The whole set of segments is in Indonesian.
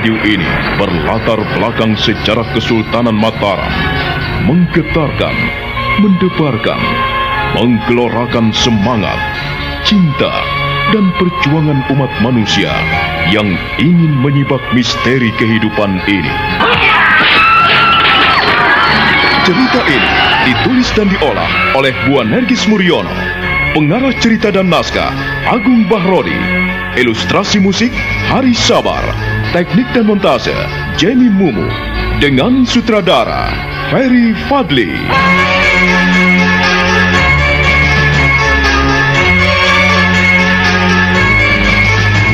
Radio ini berlatar belakang sejarah Kesultanan Mataram, menggetarkan, mendebarkan, menggelorakan semangat, cinta, dan perjuangan umat manusia yang ingin menyibak misteri kehidupan ini. Cerita ini ditulis dan diolah oleh Bu Nergis Muriono, pengarah cerita dan naskah Agung Bahrodi, ilustrasi musik Hari Sabar, teknik dan montase Jenny Mumu, dengan sutradara Ferry Fadli.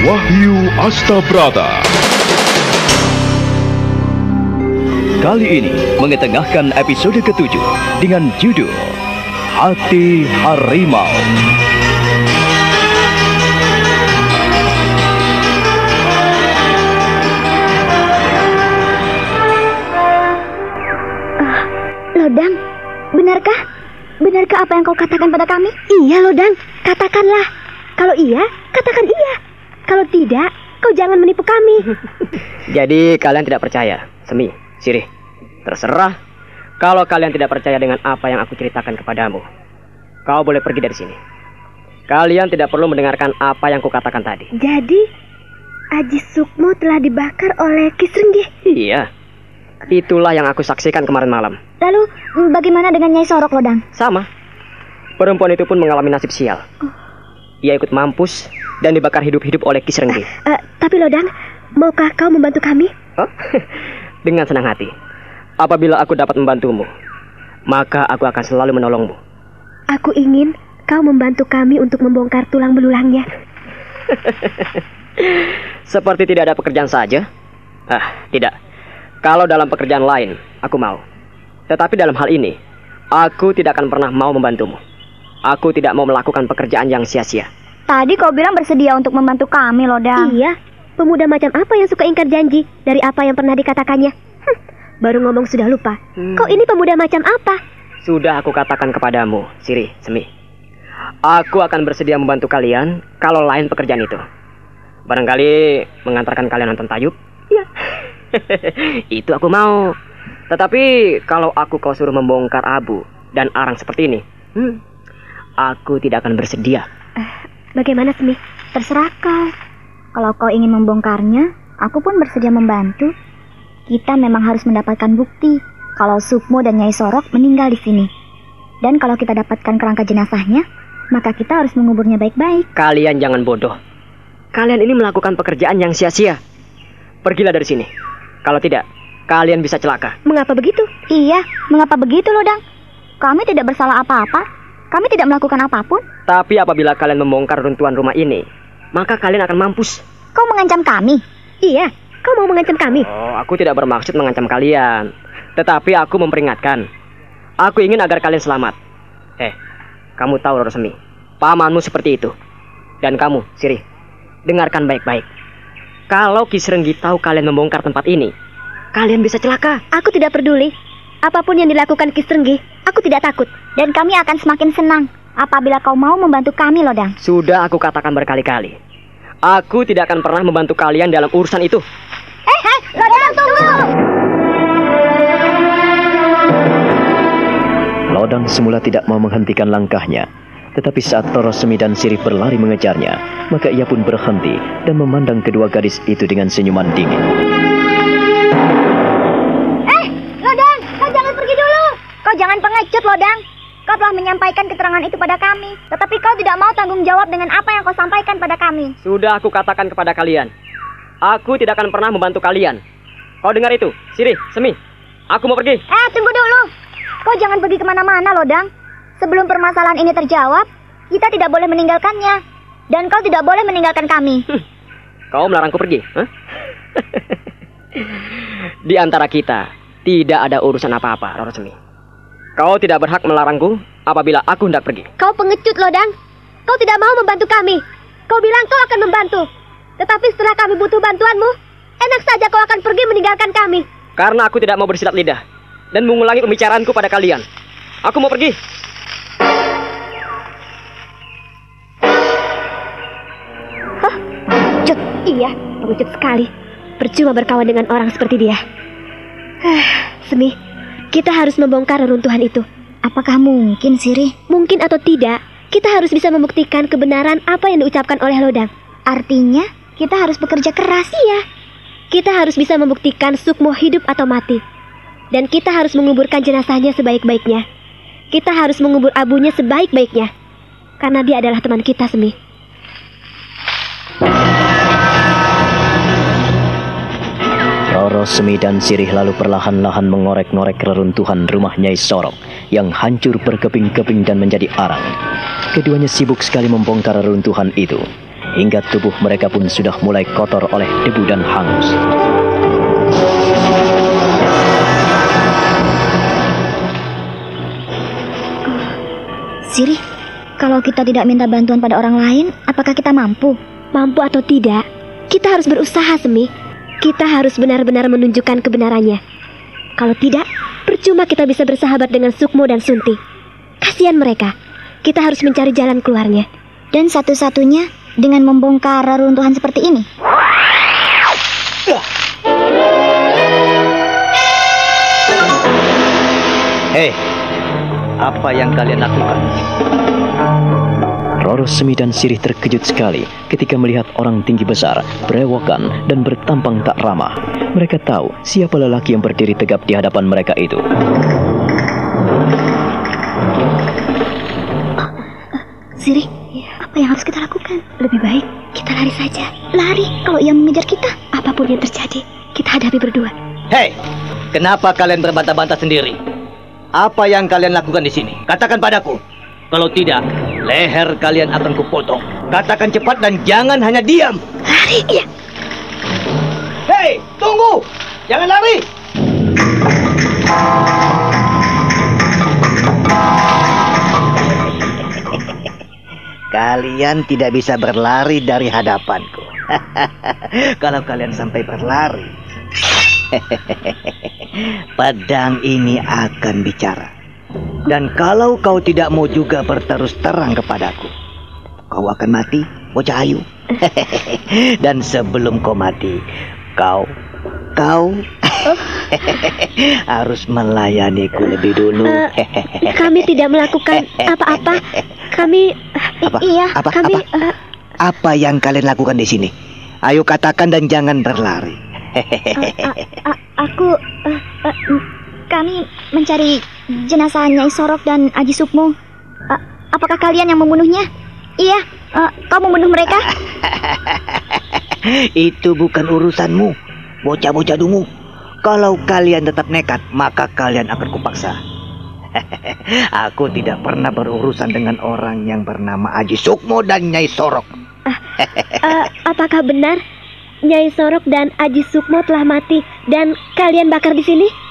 Wahyu Astabrata. Kali ini mengetengahkan episode ketujuh dengan judul Hati Harimau. Apa yang kau katakan pada kami? Iya, Lodang. Katakanlah. Kalau iya, katakan iya. Kalau tidak, kau jangan menipu kami. Jadi kalian tidak percaya, Semi, Sirih. Terserah. Kalau kalian tidak percaya dengan apa yang aku ceritakan kepadamu, kau boleh pergi dari sini. Kalian tidak perlu mendengarkan apa yang kukatakan tadi. Jadi, Aji Sukmo telah dibakar oleh Kisrenggi. Iya. Itulah yang aku saksikan kemarin malam. Lalu, bagaimana dengan Nyai Sorok, Lodang? Sama. Perempuan itu pun mengalami nasib sial. Ia ikut mampus dan dibakar hidup-hidup oleh Kisrenggi. Eh, tapi Lodang, maukah kau membantu kami? Oh? Dengan senang hati. Apabila aku dapat membantumu, maka aku akan selalu menolongmu. Aku ingin kau membantu kami untuk membongkar tulang belulangnya. Seperti tidak ada pekerjaan saja? Ah, tidak. Kalau dalam pekerjaan lain, aku mau. Tetapi dalam hal ini, aku tidak akan pernah mau membantumu. Aku tidak mau melakukan pekerjaan yang sia-sia. Tadi kau bilang bersedia untuk membantu kami, Lodang. Iya. Pemuda macam apa yang suka ingkar janji dari apa yang pernah dikatakannya? Hm, baru ngomong sudah lupa. Hmm. Kau ini pemuda macam apa? Sudah aku katakan kepadamu, Siri, Semi. Aku akan bersedia membantu kalian kalau lain pekerjaan itu. Barangkali mengantarkan kalian nonton tayub? Ya. itu aku mau. Tetapi kalau aku kau suruh membongkar abu dan arang seperti ini, hmm, aku tidak akan bersedia. Bagaimana, Semi? Terserah kau. Kalau kau ingin membongkarnya, aku pun bersedia membantu. Kita memang harus mendapatkan bukti kalau Sukmo dan Nyai Sorok meninggal di sini. Dan kalau kita dapatkan kerangka jenazahnya, maka kita harus menguburnya baik-baik. Kalian jangan bodoh. Kalian ini melakukan pekerjaan yang sia-sia. Pergilah dari sini. Kalau tidak, kalian bisa celaka. Mengapa begitu? Iya, mengapa begitu, Lodang? Kami tidak bersalah apa-apa. Kami tidak melakukan apa pun. Tapi apabila kalian membongkar runtuhan rumah ini, maka kalian akan mampus. Kau mengancam kami? Iya, kau mau mengancam kami? Oh, aku tidak bermaksud mengancam kalian. Tetapi aku memperingatkan. Aku ingin agar kalian selamat. Eh, kamu tahu Rosemi, pamanmu seperti itu. Dan kamu, Siri, dengarkan baik-baik. Kalau Kisrenggi tahu kalian membongkar tempat ini, kalian bisa celaka. Aku tidak peduli. Apa pun yang dilakukan Kisrenggi, aku tidak takut. Dan kami akan semakin senang apabila kau mau membantu kami, Lodang. Sudah aku katakan berkali-kali. Aku tidak akan pernah membantu kalian dalam urusan itu. Eh, eh, Lodang tunggu! Lodang semula tidak mau menghentikan langkahnya. Tetapi saat Toro Semi dan Sirih berlari mengejarnya, maka ia pun berhenti dan memandang kedua gadis itu dengan senyuman dingin. Jangan pengecut, Lodang. Kau telah menyampaikan keterangan itu pada kami, tetapi kau tidak mau tanggung jawab dengan apa yang kau sampaikan pada kami. Sudah aku katakan kepada kalian. Aku tidak akan pernah membantu kalian. Kau dengar itu? Siri, Semi. Aku mau pergi. Eh, tunggu dulu. Kau jangan pergi ke mana-mana, Lodang. Sebelum permasalahan ini terjawab, kita tidak boleh meninggalkannya. Dan kau tidak boleh meninggalkan kami. Kau melarangku pergi? Hah? Di antara kita, tidak ada urusan apa-apa, Roro Semi. Kau tidak berhak melarangku apabila aku hendak pergi. Kau pengecut, Lodang. Kau tidak mau membantu kami. Kau bilang kau akan membantu. Tetapi setelah kami butuh bantuanmu, enak saja kau akan pergi meninggalkan kami. Karena aku tidak mau bersilat lidah dan mengulangi pembicaraanku pada kalian. Aku mau pergi. Cut, Iya, pengecut sekali. Percuma berkawan dengan orang seperti dia. Semi, kita harus membongkar reruntuhan itu. Apakah mungkin, Siri? Mungkin atau tidak, kita harus bisa membuktikan kebenaran apa yang diucapkan oleh Lodang. Artinya, kita harus bekerja keras. Iya, kita harus bisa membuktikan Sukmo hidup atau mati. Dan kita harus menguburkan jenazahnya sebaik-baiknya. Kita harus mengubur abunya sebaik-baiknya. Karena dia adalah teman kita, Semi. Semi dan Sirih lalu perlahan-lahan mengorek-ngorek reruntuhan rumah Nyai Sorok yang hancur berkeping-keping dan menjadi arang. Keduanya sibuk sekali membongkar reruntuhan itu, hingga tubuh mereka pun sudah mulai kotor oleh debu dan hangus. Siri, kalau kita tidak minta bantuan pada orang lain, apakah kita mampu? Mampu atau tidak, kita harus berusaha, Semi. Kita harus benar-benar menunjukkan kebenarannya. Kalau tidak, percuma kita bisa bersahabat dengan Sukmo dan Sunti. Kasihan mereka. Kita harus mencari jalan keluarnya. Dan satu-satunya dengan membongkar reruntuhan seperti ini. Hei, apa yang kalian lakukan? Roro Semi dan Sirih terkejut sekali ketika melihat orang tinggi besar, berewokan, dan bertampang tak ramah. Mereka tahu siapa lelaki yang berdiri tegap di hadapan mereka itu. Siri, apa yang harus kita lakukan? Lebih baik kita lari saja. Lari kalau ia mengejar kita. Apa pun yang terjadi, kita hadapi berdua. Hei, kenapa kalian berbantah-bantah sendiri? Apa yang kalian lakukan di sini? Katakan padaku. Kalau tidak, leher kalian akan kupotong. Katakan cepat dan jangan hanya diam. Lari, iya. Hei, tunggu! Jangan lari! Kalian tidak bisa berlari dari hadapanku. Kalau kalian sampai berlari, pedang ini akan bicara. Dan kalau kau tidak mau juga berterus terang kepadaku, kau akan mati, bocah ayu. Dan sebelum kau mati, kau, kau harus melayaniku lebih dulu. Eh, kami tidak melakukan apa-apa. Kami Apa? iya, Apa? kami Apa? eh, Apa yang kalian lakukan di sini? Ayo katakan dan jangan berlari. A- aku, eh, eh, mm, kami mencari jenazah Nyai Sorok dan Aji Sukmo. A- apakah kalian yang membunuhnya? Iya, eh, kau membunuh mereka? Itu bukan urusanmu, bocah-bocah dungu. Kalau kalian tetap nekat, maka kalian akan kupaksa. Aku tidak pernah berurusan dengan orang yang bernama Aji Sukmo dan Nyai Sorok. eh, apakah benar Nyai Sorok dan Aji Sukmo telah mati dan kalian bakar di sini?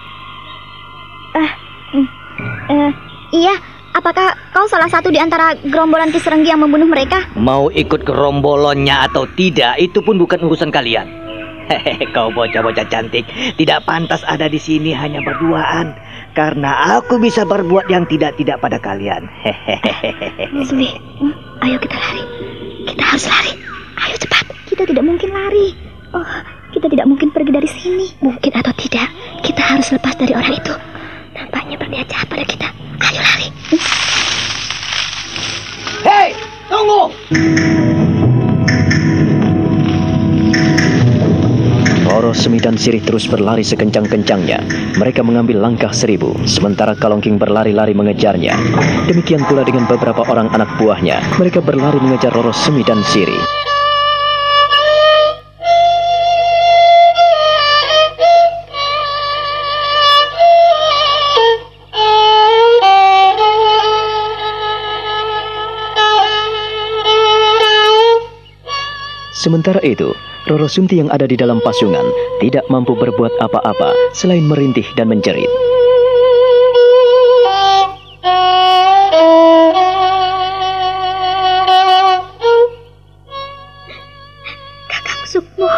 Eh, iya, apakah kau salah satu di antara gerombolan Kiserenggi yang membunuh mereka? Mau ikut ke rombolonnya atau tidak, itu pun bukan urusan kalian. Hehehe, kau bocah-bocah cantik, tidak pantas ada di sini hanya berduaan. Karena aku bisa berbuat yang tidak-tidak pada kalian. Hehehe. Sumi, ayo kita lari. Kita harus lari. Ayo cepat. Kita tidak mungkin lari. Oh, kita tidak mungkin pergi dari sini. Mungkin atau tidak, kita harus lepas dari orang itu. Nampaknya berniat jahat pada kita. Ayo lari. Hei, tunggu! Roro Semi dan Sirih terus berlari sekencang-kencangnya. Mereka mengambil langkah seribu, sementara Kalongking berlari-lari mengejarnya. Demikian pula dengan beberapa orang anak buahnya. Mereka berlari mengejar Roro Semi dan Sirih. Sementara itu, Roro Sunti yang ada di dalam pasungan tidak mampu berbuat apa-apa selain merintih dan menjerit. Kakang Sukmo,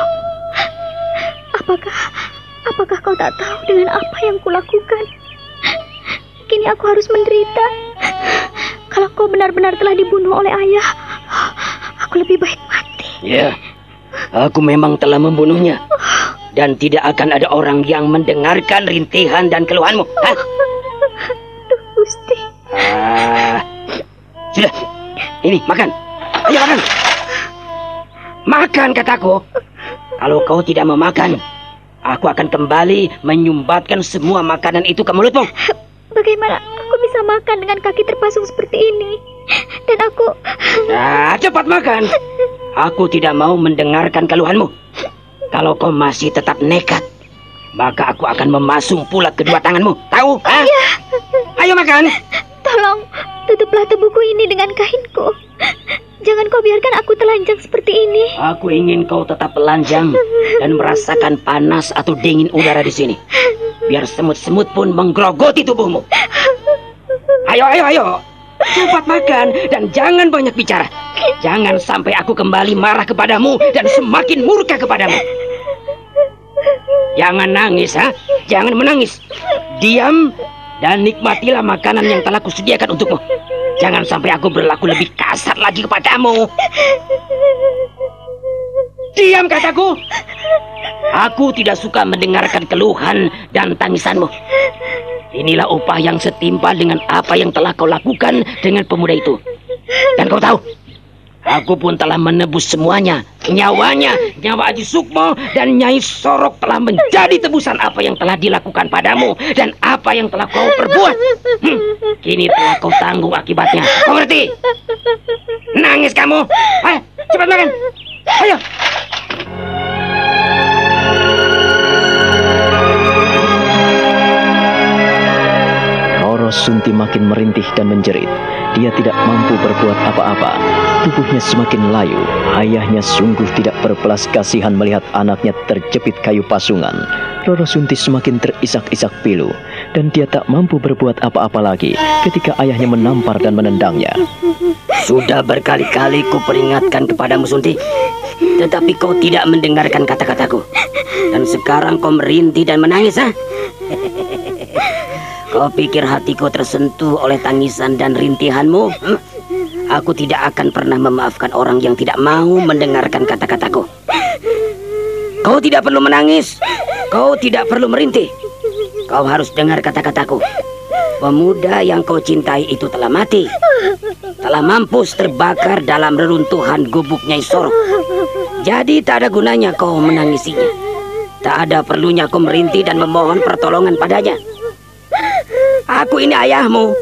apakah apakah kau tak tahu dengan apa yang kulakukan? Kini aku harus menderita. Kalau kau benar-benar telah dibunuh oleh ayah, aku lebih baik mati. Ya, Aku memang telah membunuhnya. Dan tidak akan ada orang yang mendengarkan rintihan dan keluhanmu. Hah? Gusti. Ah, sudah. Ini, makan. Ayo makan. Makan kataku. Kalau kau tidak mau makan, aku akan kembali menyumbatkan semua makanan itu ke mulutmu. Bagaimana aku bisa makan dengan kaki terpasung seperti ini? Dan aku... Nah, cepat makan. Aku tidak mau mendengarkan keluhanmu. Kalau kau masih tetap nekat, maka aku akan memasung pula kedua tanganmu. Tahu? Hah? Iya. Ayo makan. Tolong, tutuplah tubuhku ini dengan kainku. Jangan kau biarkan aku telanjang seperti ini. Aku ingin kau tetap telanjang dan merasakan panas atau dingin udara di sini. Biar semut-semut pun menggerogoti tubuhmu. Ayo, ayo, ayo. Cepat makan dan jangan banyak bicara. Jangan sampai aku kembali marah kepadamu dan semakin murka kepadamu. Jangan nangis, ha? Jangan menangis. Diam dan nikmatilah makanan yang telah kusediakan untukmu. Jangan sampai aku berlaku lebih kasar lagi kepadamu. Diam kataku. Aku tidak suka mendengarkan keluhan dan tangisanmu. Inilah upah yang setimpal dengan apa yang telah kau lakukan dengan pemuda itu. Dan kau tahu, aku pun telah menebus semuanya. Nyawanya, nyawa Aji Sukmo dan Nyai Sorok telah menjadi tebusan apa yang telah dilakukan padamu dan apa yang telah kau perbuat. Hmm, kini telah kau tanggung akibatnya. Kau ngerti? Nangis kamu. Ayo, cepat makan. Sunti makin merintih dan menjerit. Dia tidak mampu berbuat apa-apa. Tubuhnya semakin layu. Ayahnya sungguh tidak berbelas kasihan melihat anaknya terjepit kayu pasungan. Roro Sunti semakin terisak-isak pilu. Dan dia tak mampu berbuat apa-apa lagi ketika ayahnya menampar dan menendangnya. Sudah berkali-kali ku peringatkan kepadamu Sunti Tetapi kau tidak mendengarkan kata-kataku Dan sekarang kau merintih dan menangis ha? Kau pikir hatiku tersentuh oleh tangisan dan rintihanmu? Hmm? Aku tidak akan pernah memaafkan orang yang tidak mau mendengarkan kata-kataku. Kau tidak perlu menangis. Kau tidak perlu merintih. Kau harus dengar kata-kataku. Pemuda yang kau cintai itu telah mati. Telah mampus terbakar dalam reruntuhan gubuk Nyai Sorok. Jadi tak ada gunanya kau menangisinya. Tak ada perlunya kau merintih dan memohon pertolongan padanya Aku ini ayahmu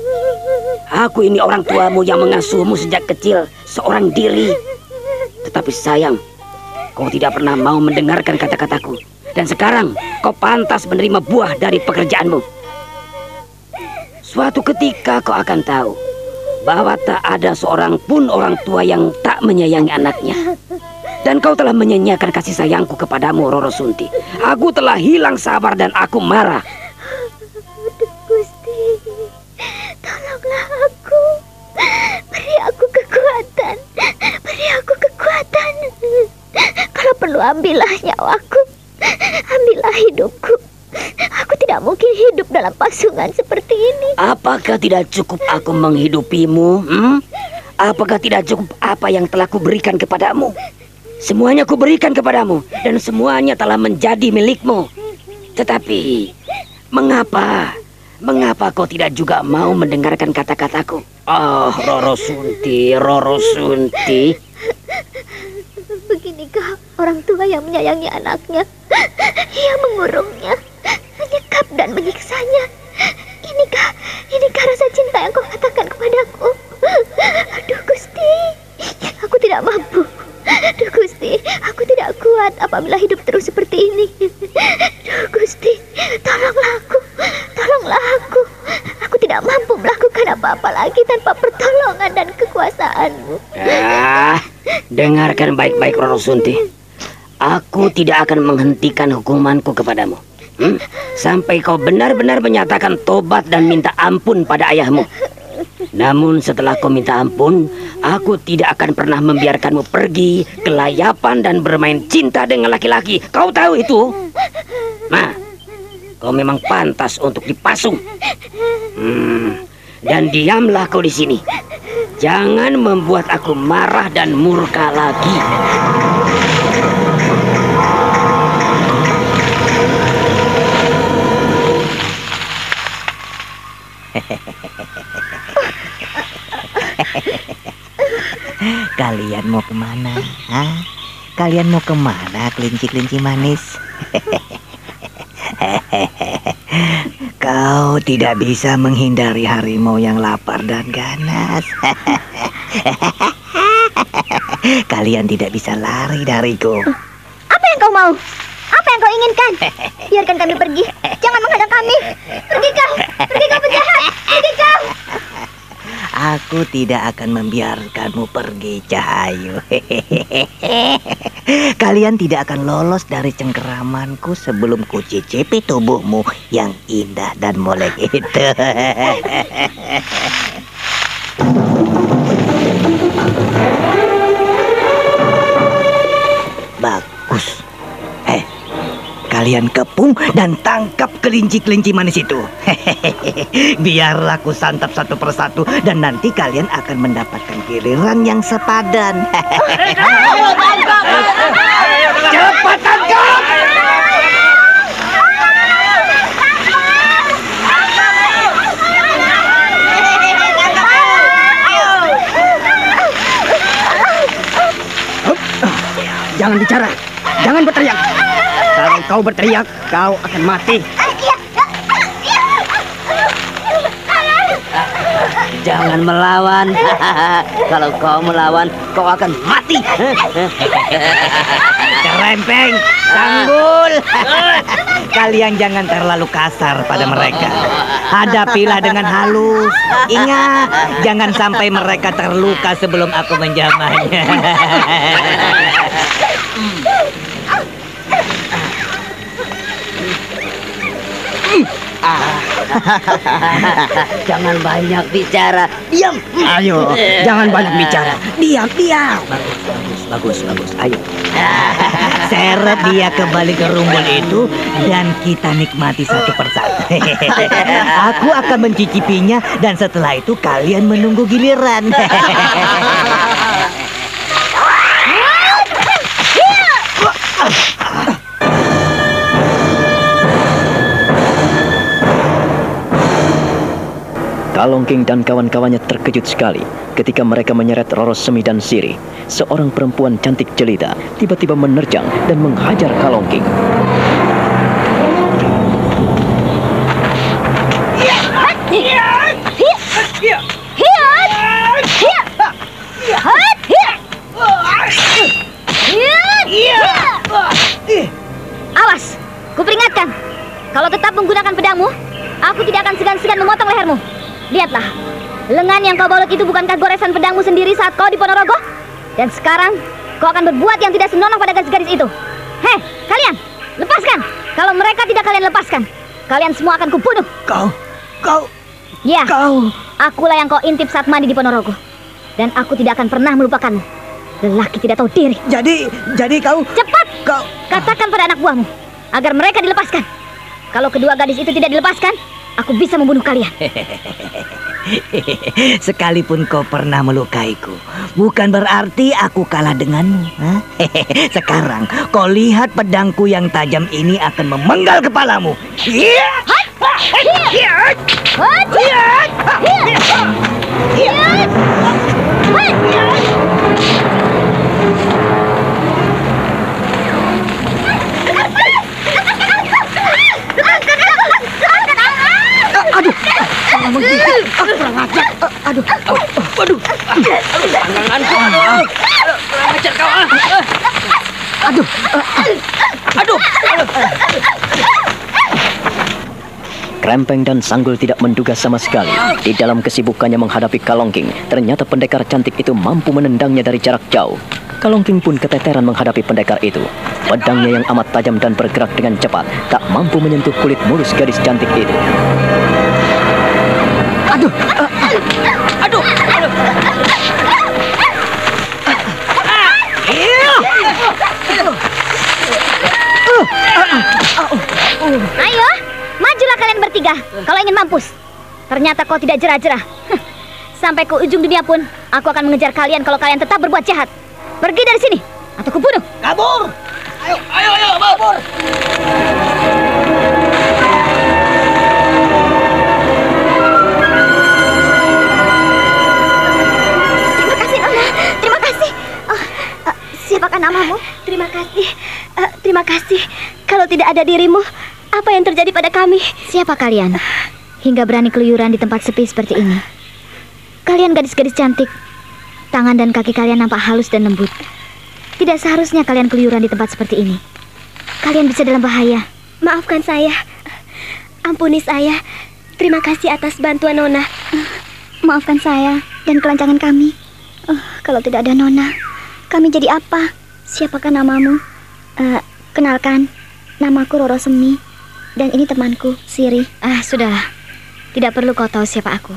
Aku ini orang tuamu yang mengasuhmu sejak kecil Seorang diri Tetapi sayang Kau tidak pernah mau mendengarkan kata-kataku Dan sekarang kau pantas menerima buah dari pekerjaanmu Suatu ketika kau akan tahu bahwa tak ada seorang pun orang tua yang tak menyayangi anaknya. Dan kau telah menyanyiakan kasih sayangku kepadamu, Roro Sunti. Aku telah hilang sabar dan aku marah. Perlu ambillah nyawaku. Ambillah hidupku. Aku tidak mungkin hidup dalam pasungan seperti ini. Apakah tidak cukup aku menghidupimu? Hmm? Apakah tidak cukup apa yang telah kuberikan kepadamu? Semuanya kuberikan kepadamu dan semuanya telah menjadi milikmu. Tetapi mengapa? Mengapa kau tidak juga mau mendengarkan kata-kataku? Oh, Roro Sunti, Roro Sunti. Beginikah orang tua yang menyayangi anaknya? Ia mengurungnya, menyekap dan menyiksanya. Inikah, inikah rasa cinta yang kau katakan kepadaku? Aduh Gusti, aku tidak mampu. Aduh Gusti, aku tidak kuat apabila hidup terus seperti ini. Aduh Gusti, tolonglah aku, tolonglah aku. Aku tidak mampu melakukan apa-apa lagi tanpa pertolongan dan kekuasaanmu. Ah, dengarkan baik-baik Roro Sunti. Aku tidak akan menghentikan hukumanku kepadamu. Hmm? Sampai kau benar-benar menyatakan tobat dan minta ampun pada ayahmu. Namun setelah kau minta ampun, aku tidak akan pernah membiarkanmu pergi, kelayapan dan bermain cinta dengan laki-laki. Kau tahu itu? Nah, kau memang pantas untuk dipasung. Hmm, dan diamlah kau di sini. Jangan membuat aku marah dan murka lagi. Kalian mau ke mana? Hah? Kalian mau ke mana, kelinci-kelinci manis? Kau tidak bisa menghindari harimau yang lapar dan ganas. Kalian tidak bisa lari dariku. Apa yang kau mau? Apa yang kau inginkan? Biarkan kami pergi. Jangan menghadang kami. Pergi kau. Pergi kau penjahat. Pergi kau. Aku tidak akan membiarkanmu pergi, Cahayu. Kalian tidak akan lolos dari cengkeramanku sebelum kucicipi tubuhmu yang indah dan molek itu. kalian kepung dan tangkap kelinci-kelinci manis itu. Biarlah aku santap satu persatu dan nanti kalian akan mendapatkan giliran yang sepadan. Cepat tangkap! Jangan bicara. Jangan berteriak. Kalau kau berteriak, kau akan mati. Jangan melawan. Kalau kau melawan, kau akan mati. Kerempeng, sanggul. Kalian jangan terlalu kasar pada mereka. Hadapilah dengan halus. Ingat, jangan sampai mereka terluka sebelum aku menjamahnya. Jangan banyak bicara. Diam. Ayo, jangan banyak bicara. Diam, diam. Bagus, bagus. Ayo. Seret dia kembali ke rumpun itu dan kita nikmati satu persatu. Aku akan mencicipinya dan setelah itu kalian menunggu giliran. Kalongking dan kawan-kawannya terkejut sekali ketika mereka menyeret Roro Semi dan Siri. Seorang perempuan cantik jelita tiba-tiba menerjang dan menghajar Kalongking. Awas, kuperingatkan. Kalau tetap menggunakan pedangmu, aku tidak akan segan-segan memotong lehermu. Lihatlah, lengan yang kau balut itu bukankah goresan pedangmu sendiri saat kau di Ponorogo? Dan sekarang, kau akan berbuat yang tidak senonoh pada gadis-gadis itu. Hei, kalian, lepaskan. Kalau mereka tidak kalian lepaskan, kalian semua akan kubunuh. Kau, kau, Ya, kau. akulah yang kau intip saat mandi di Ponorogo. Dan aku tidak akan pernah melupakanmu. Lelaki tidak tahu diri. Jadi, jadi kau, Cepat, kau. katakan pada anak buahmu agar mereka dilepaskan. Kalau kedua gadis itu tidak dilepaskan, aku bisa membunuh kalian. Sekalipun kau pernah melukaiku, bukan berarti aku kalah denganmu. hah? Sekarang kau lihat pedangku yang tajam ini akan memenggal kepalamu. Iya. Krempeng dan Sanggul tidak menduga sama sekali. Di dalam kesibukannya menghadapi Kalongking, ternyata pendekar cantik itu mampu menendangnya dari jarak jauh. Kalongking pun keteteran menghadapi pendekar itu. Pedangnya yang amat tajam dan bergerak dengan cepat, tak mampu menyentuh kulit mulus gadis cantik itu. Ayo, majulah kalian bertiga kalau ingin mampus. Ternyata kau tidak jerah-jerah. Sampai ke ujung dunia pun, aku akan mengejar kalian kalau kalian tetap berbuat jahat. Pergi dari sini, atau kubunuh. Kabur! Ayo, ayo, ayo, kabur! Kasih. Kalau tidak ada dirimu, apa yang terjadi pada kami? Siapa kalian? Hingga berani keluyuran di tempat sepi seperti ini. Kalian gadis-gadis cantik. Tangan dan kaki kalian nampak halus dan lembut. Tidak seharusnya kalian keluyuran di tempat seperti ini. Kalian bisa dalam bahaya. Maafkan saya. Ampuni saya. Terima kasih atas bantuan Nona. Maafkan saya dan kelancangan kami. Oh, kalau tidak ada Nona, kami jadi apa? Siapakah namamu? Eh, kenalkan, namaku Roro Semi. Dan ini temanku, Siri. Ah, sudahlah. Tidak perlu kau tahu siapa aku.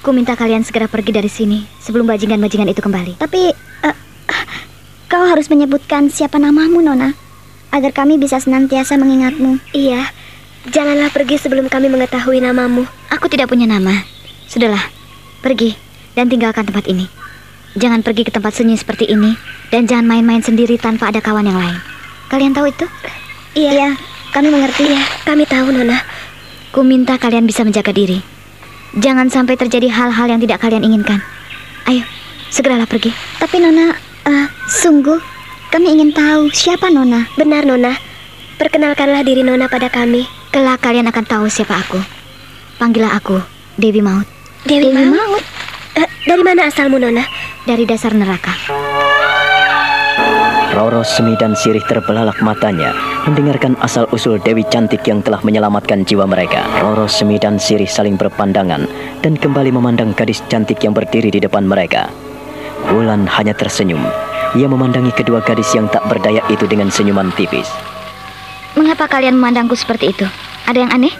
Ku minta kalian segera pergi dari sini sebelum bajingan-bajingan itu kembali. Tapi, eh, kau harus menyebutkan siapa namamu, Nona. Agar kami bisa senantiasa mengingatmu. Iya, janganlah pergi sebelum kami mengetahui namamu. Aku tidak punya nama. Sudahlah, pergi dan tinggalkan tempat ini. Jangan pergi ke tempat sunyi seperti ini dan jangan main-main sendiri tanpa ada kawan yang lain. Kalian tahu itu? Iya, Iya, kami mengerti. iya, kami tahu Nona. Ku minta kalian bisa menjaga diri. Jangan sampai terjadi hal-hal yang tidak kalian inginkan. Ayo, segeralah pergi. Tapi Nona, eh, sungguh kami ingin tahu siapa Nona. Benar Nona. Perkenalkanlah diri Nona pada kami. Kelak kalian akan tahu siapa aku. Panggillah aku Dewi Maut Dewi, Dewi Maut. Eh, dari mana asalmu Nona? dari dasar neraka. Roro Semi dan Sirih terbelalak matanya mendengarkan asal-usul Dewi Cantik yang telah menyelamatkan jiwa mereka. Roro Semi dan Sirih saling berpandangan dan kembali memandang gadis cantik yang berdiri di depan mereka. Wulan hanya tersenyum. Ia memandangi kedua gadis yang tak berdaya itu dengan senyuman tipis. Mengapa kalian memandangku seperti itu? Ada yang aneh?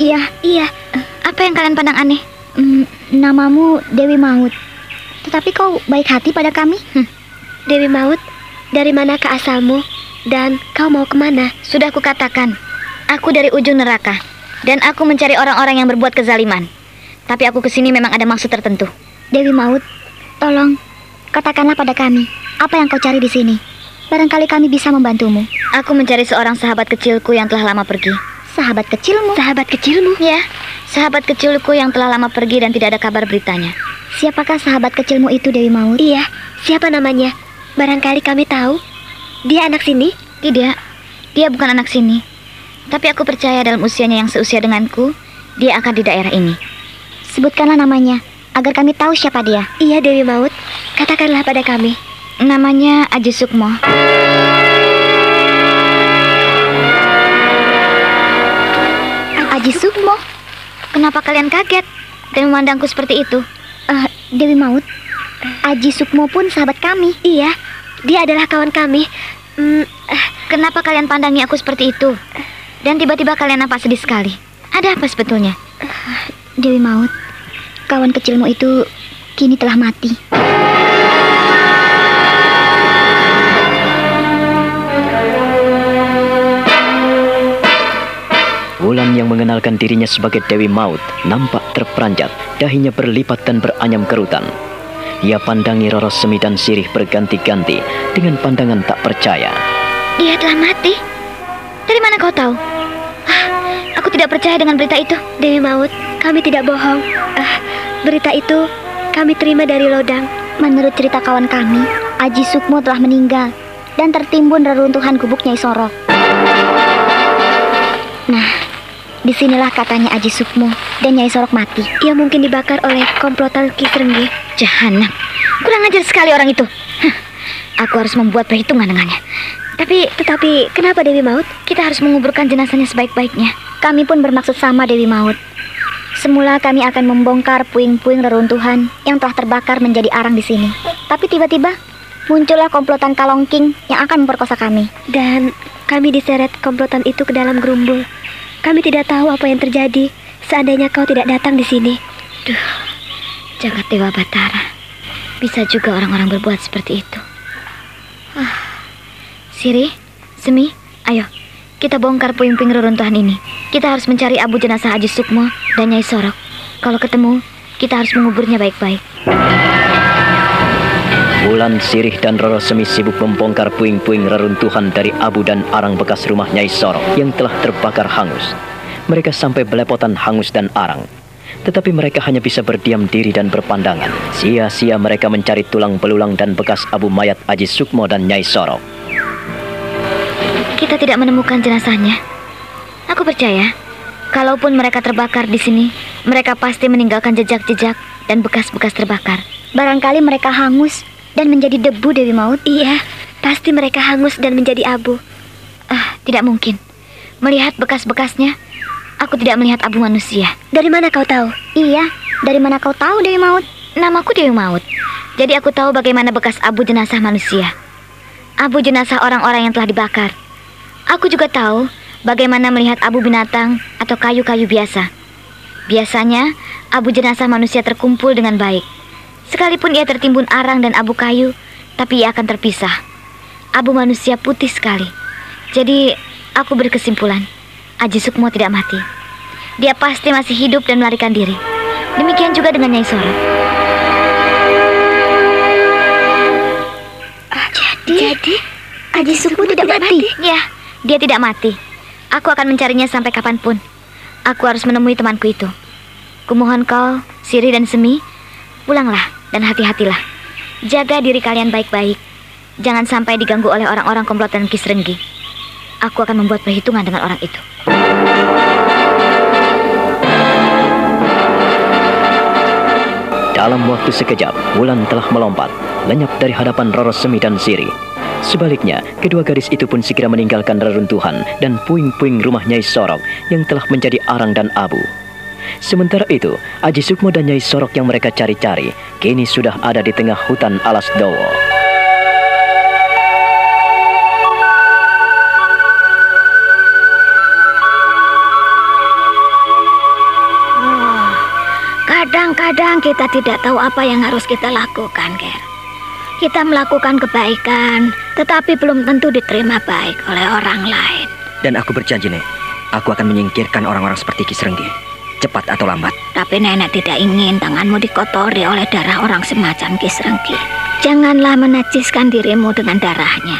iya, iya. apa yang kalian pandang aneh? Hmm, namamu Dewi Maut. Tetapi kau baik hati pada kami? Hm, Dewi Maut, dari manakah asalmu? Dan kau mau ke mana? Sudah kukatakan, aku dari ujung neraka dan aku mencari orang-orang yang berbuat kezaliman. Tapi aku ke sini memang ada maksud tertentu. Dewi Maut, tolong katakanlah pada kami apa yang kau cari di sini. Barangkali kami bisa membantumu. Aku mencari seorang sahabat kecilku yang telah lama pergi. Sahabat kecilmu? Sahabat kecilmu? Ya, sahabat kecilku yang telah lama pergi dan tidak ada kabar beritanya. Siapakah sahabat kecilmu itu, Dewi Maut? Iya, siapa namanya? Barangkali kami tahu. Dia anak sini? Tidak, dia bukan anak sini. Tapi aku percaya dalam usianya yang seusia denganku, dia akan di daerah ini. Sebutkanlah namanya, agar kami tahu siapa dia. Iya Dewi Maut. Katakanlah pada kami. Namanya Aji Sukmo. Aji Sukmo? Kenapa kalian kaget dan memandangku seperti itu? Eh, Dewi Maut, Aji Sukmo pun sahabat kami. Iya, dia adalah kawan kami. Hmm, Eh, Kenapa kalian pandangi aku seperti itu? Dan tiba-tiba kalian nampak sedih sekali. Ada apa sebetulnya? Dewi Maut, kawan kecilmu itu kini telah mati. Wulan yang mengenalkan dirinya sebagai Dewi Maut nampak terperanjat, dahinya berlipat dan beranyam kerutan. Ia pandangi Roro Semi dan Sirih berganti-ganti dengan pandangan tak percaya. Dia telah mati. Dari mana kau tahu? Ah, aku tidak percaya dengan berita itu. Dewi Maut, kami tidak bohong. Ah, berita itu kami terima dari Lodang. Menurut cerita kawan kami, Aji Sukmo telah meninggal dan tertimbun reruntuhan gubuk Nyai Sorok. Nah, di sinilah katanya Aji Sukmo dan Nyai Sorok mati. Ia mungkin dibakar oleh komplotan Ki Serenggi. Jahanam, kurang ajar sekali orang itu. Aku harus membuat perhitungan dengannya. Tapi, Tetapi kenapa Dewi Maut? kita harus menguburkan jenazahnya sebaik-baiknya. Kami pun bermaksud sama Dewi Maut. Semula kami akan membongkar puing-puing reruntuhan yang telah terbakar menjadi arang di sini. Tapi tiba-tiba muncullah komplotan Kalongking yang akan memperkosa kami. Dan kami diseret komplotan itu ke dalam gerumbul. Kami tidak tahu apa yang terjadi seandainya kau tidak datang di sini. Duh, jagat Dewa Batara. Bisa juga orang-orang berbuat seperti itu. Ah. Siri, Semi, ayo. Kita bongkar puing-puing reruntuhan ini. Kita harus mencari abu jenazah Haji Sukmo dan Nyai Sorok. Kalau ketemu, kita harus menguburnya baik-baik. Wulan, Sirih, dan Roro Semi sibuk membongkar puing-puing reruntuhan dari abu dan arang bekas rumah Nyai Sorok yang telah terbakar hangus. Mereka sampai belepotan hangus dan arang. Tetapi mereka hanya bisa berdiam diri dan berpandangan. Sia-sia mereka mencari tulang belulang dan bekas abu mayat Aji Sukmo dan Nyai Sorok. kita tidak menemukan jenazahnya. Aku percaya, kalaupun mereka terbakar di sini, mereka pasti meninggalkan jejak-jejak dan bekas-bekas terbakar. Barangkali mereka hangus dan menjadi debu Dewi Maut. Iya, pasti mereka hangus dan menjadi abu. Ah, tidak mungkin. Melihat bekas-bekasnya, aku tidak melihat abu manusia. Dari mana kau tahu? Iya, dari mana kau tahu Dewi Maut? Namaku Dewi Maut. Jadi aku tahu bagaimana bekas abu jenazah manusia. Abu jenazah orang-orang yang telah dibakar. Aku juga tahu bagaimana melihat abu binatang atau kayu-kayu biasa. Biasanya, abu jenazah manusia terkumpul dengan baik. Sekalipun ia tertimbun arang dan abu kayu, tapi ia akan terpisah. Abu manusia putih sekali. Jadi, aku berkesimpulan, Aji Sukmo tidak mati. Dia pasti masih hidup dan melarikan diri. Demikian juga dengan Nyai Soro. Jadi, Aji Sukmo tidak, mati. Ya, dia tidak mati. Aku akan mencarinya sampai kapan pun. Aku harus menemui temanku itu. Kumohon kau, Siri dan Semi, pulanglah dan hati-hatilah. Jaga diri kalian baik-baik. Jangan sampai diganggu oleh orang-orang komplotan Kisrenggi. Aku akan membuat perhitungan dengan orang itu. Dalam waktu sekejap, Wulan telah melompat, lenyap dari hadapan Roro Semi dan Siri. Sebaliknya, kedua gadis itu pun segera meninggalkan reruntuhan dan puing-puing rumah Nyai Sorok yang telah menjadi arang dan abu. Sementara itu, Aji Sukmo dan Nyai Sorok yang mereka cari-cari kini sudah ada di tengah hutan alas Dowo. Kadang-kadang kita tidak tahu apa yang harus kita lakukan, Ger. Kita melakukan kebaikan, tetapi belum tentu diterima baik oleh orang lain. Dan aku berjanji, Nek. Aku akan menyingkirkan orang-orang seperti Kisrenggi. Cepat atau lambat. Tapi nenek tidak ingin tanganmu dikotori oleh darah orang semacam Kisrenggi. Janganlah menajiskan dirimu dengan darahnya.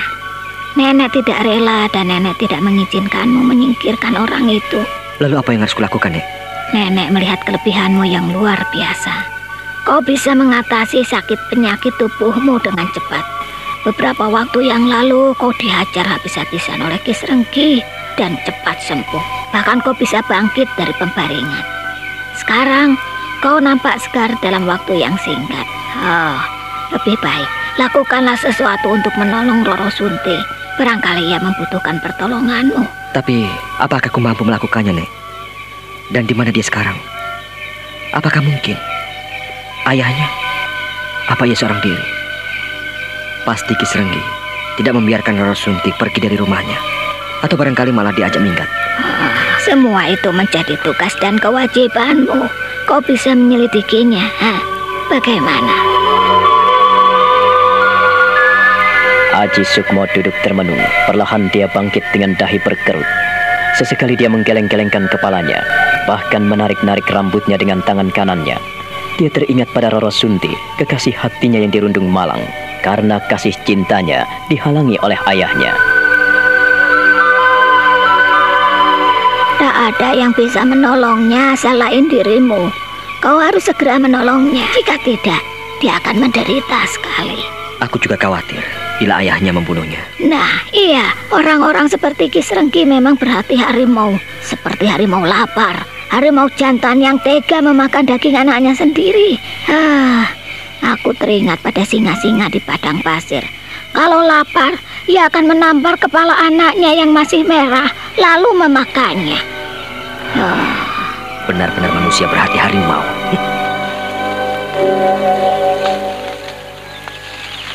Nenek tidak rela dan nenek tidak mengizinkanmu menyingkirkan orang itu. Lalu apa yang harus kulakukan, Nek? Nenek melihat kelebihanmu yang luar biasa. Kau bisa mengatasi sakit penyakit tubuhmu dengan cepat. Beberapa waktu yang lalu kau dihajar habis-habisan oleh Kisrenggi dan cepat sembuh. Bahkan kau bisa bangkit dari pembaringan. Sekarang kau nampak segar dalam waktu yang singkat. Oh, lebih baik lakukanlah sesuatu untuk menolong Roro Sunti. Barangkali ia membutuhkan pertolonganmu. Tapi, apakah aku mampu melakukannya, Nek? Dan di mana dia sekarang? Apakah mungkin? Ayahnya? Apa ia seorang diri? Pasti Kisrenggi tidak membiarkan Roro Sunti pergi dari rumahnya. Atau barangkali malah diajak minggat. Ah, semua itu menjadi tugas dan kewajibanmu. Kau bisa menyelidikinya. Hah? Bagaimana? Aji Sukmo duduk termenung. Perlahan dia bangkit dengan dahi berkerut. Sesekali dia menggeleng-gelengkan kepalanya, bahkan menarik-narik rambutnya dengan tangan kanannya. Dia teringat pada Roro Sunti, kekasih hatinya yang dirundung malang, karena kasih cintanya dihalangi oleh ayahnya. Ada yang bisa menolongnya selain dirimu. Kau harus segera menolongnya. Jika tidak, dia akan menderita sekali. Aku juga khawatir bila ayahnya membunuhnya. Nah, iya, orang-orang seperti Kisrenggi memang berhati harimau. Seperti harimau lapar, harimau jantan yang tega memakan daging anaknya sendiri. Ah, aku teringat pada singa-singa di padang pasir. Kalau lapar, ia akan menampar kepala anaknya yang masih merah, lalu memakannya. Benar-benar manusia berhati harimau.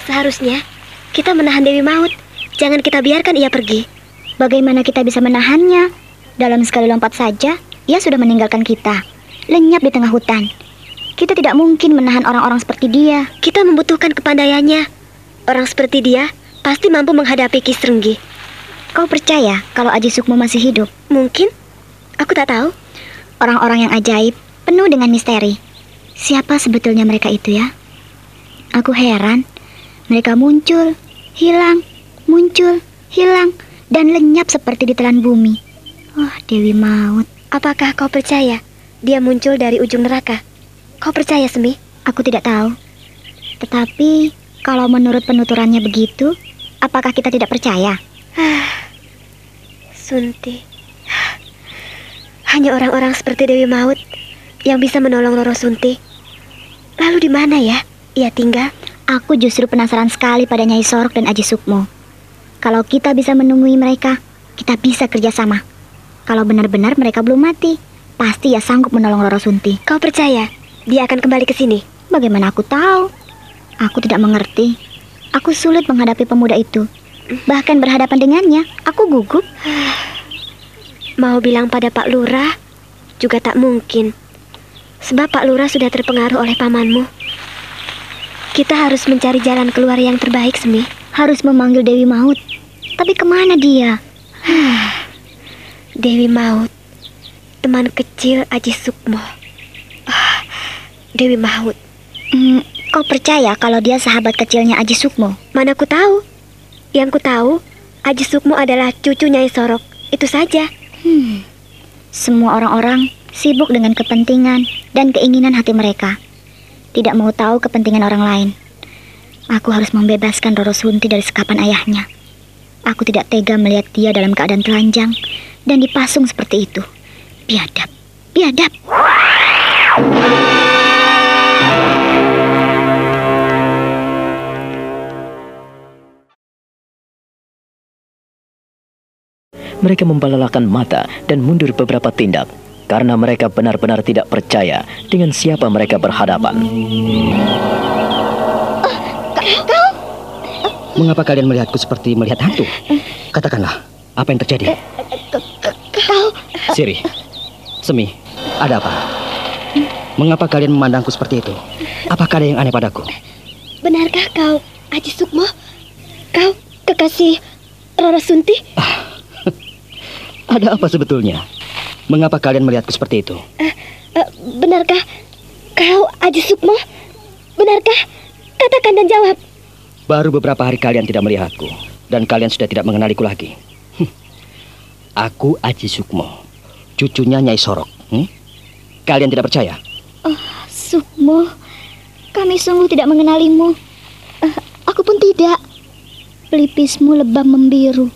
Seharusnya kita menahan Dewi Maut. Jangan kita biarkan ia pergi. Bagaimana kita bisa menahannya? Dalam sekali lompat saja, ia sudah meninggalkan kita. Lenyap di tengah hutan. Kita tidak mungkin menahan orang-orang seperti dia. Kita membutuhkan kepandaiannya. Orang seperti dia pasti mampu menghadapi Kisrenggi. Kau percaya kalau Aji Sukmo masih hidup? Mungkin. Aku tak tahu. Orang-orang yang ajaib, penuh dengan misteri. Siapa sebetulnya mereka itu ya? Aku heran. Mereka muncul, hilang, muncul, hilang, dan lenyap seperti ditelan bumi. Oh, Dewi Maut. Apakah kau percaya dia muncul dari ujung neraka? Kau percaya, Semi? Aku tidak tahu. Tetapi, kalau menurut penuturannya begitu, apakah kita tidak percaya? Sunti. Hanya orang-orang seperti Dewi Maut yang bisa menolong Roro Sunti. Lalu di mana ya ia tinggal? Aku justru penasaran sekali pada Nyai Sorok dan Aji Sukmo. Kalau kita bisa menungui mereka, kita bisa kerjasama. Kalau benar-benar mereka belum mati, pasti ya sanggup menolong Roro Sunti. Kau percaya dia akan kembali ke sini? Bagaimana aku tahu? Aku tidak mengerti. Aku sulit menghadapi pemuda itu. Bahkan berhadapan dengannya, aku gugup. Mau bilang pada Pak Lurah juga tak mungkin. Sebab Pak Lurah sudah terpengaruh oleh pamanmu. Kita harus mencari jalan keluar yang terbaik, Semi. Harus memanggil Dewi Maut. Tapi ke mana dia? Dewi Maut, teman kecil Aji Sukmo. Ah, Dewi Maut, Hmm, kau percaya kalau dia sahabat kecilnya Aji Sukmo? mana ku tahu? Yang ku tahu, Aji Sukmo adalah cucu Nyai Sorok. Itu saja. Hmm. Semua orang-orang sibuk dengan kepentingan dan keinginan hati mereka. Tidak mau tahu kepentingan orang lain. Aku harus membebaskan Roro Sunti dari sekapan ayahnya. Aku tidak tega melihat dia dalam keadaan telanjang dan dipasung seperti itu. Biadab, biadab. Mereka membelalakan mata dan mundur beberapa tindak karena mereka benar-benar tidak percaya dengan siapa mereka berhadapan. Mengapa kalian melihatku seperti melihat hantu? Katakanlah, apa yang terjadi? Siri, Semi, ada apa? Mengapa kalian memandangku seperti itu? Apakah ada yang aneh padaku? Benarkah kau, Aji Sukmo? Kau kekasih Roro Sunti? Ada apa sebetulnya? Mengapa kalian melihatku seperti itu? Eh, benarkah kau Aji Sukmo? Benarkah? Katakan dan jawab. Baru beberapa hari kalian tidak melihatku dan kalian sudah tidak mengenaliku lagi. Hm. Aku Aji Sukmo, cucunya Nyai Sorok. Hm? Kalian tidak percaya? Sukmo, kami sungguh tidak mengenalimu. Eh, aku pun tidak. Pelipismu lebam membiru,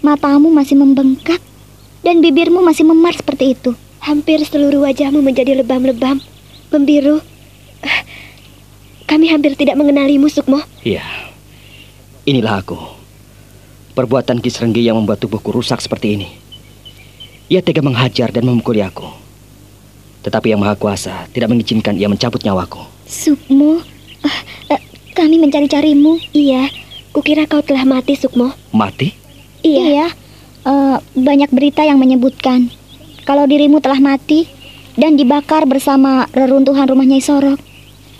matamu masih membengkak, dan bibirmu masih memar seperti itu. Hampir seluruh wajahmu menjadi lebam-lebam, membiru. Eh, Kami hampir tidak mengenalimu, Sukmo. Iya. Inilah aku. Perbuatan Kisrenggi yang membuat tubuhku rusak seperti ini. Ia tega menghajar dan memukuli aku. Tetapi Yang Maha Kuasa tidak mengizinkan ia mencabut nyawaku. Sukmo, eh, eh, kami mencari-carimu. Iya, kukira kau telah mati, Sukmo. Mati? Iya, eh, banyak berita yang menyebutkan kalau dirimu telah mati dan dibakar bersama reruntuhan rumah Nyai Sorok.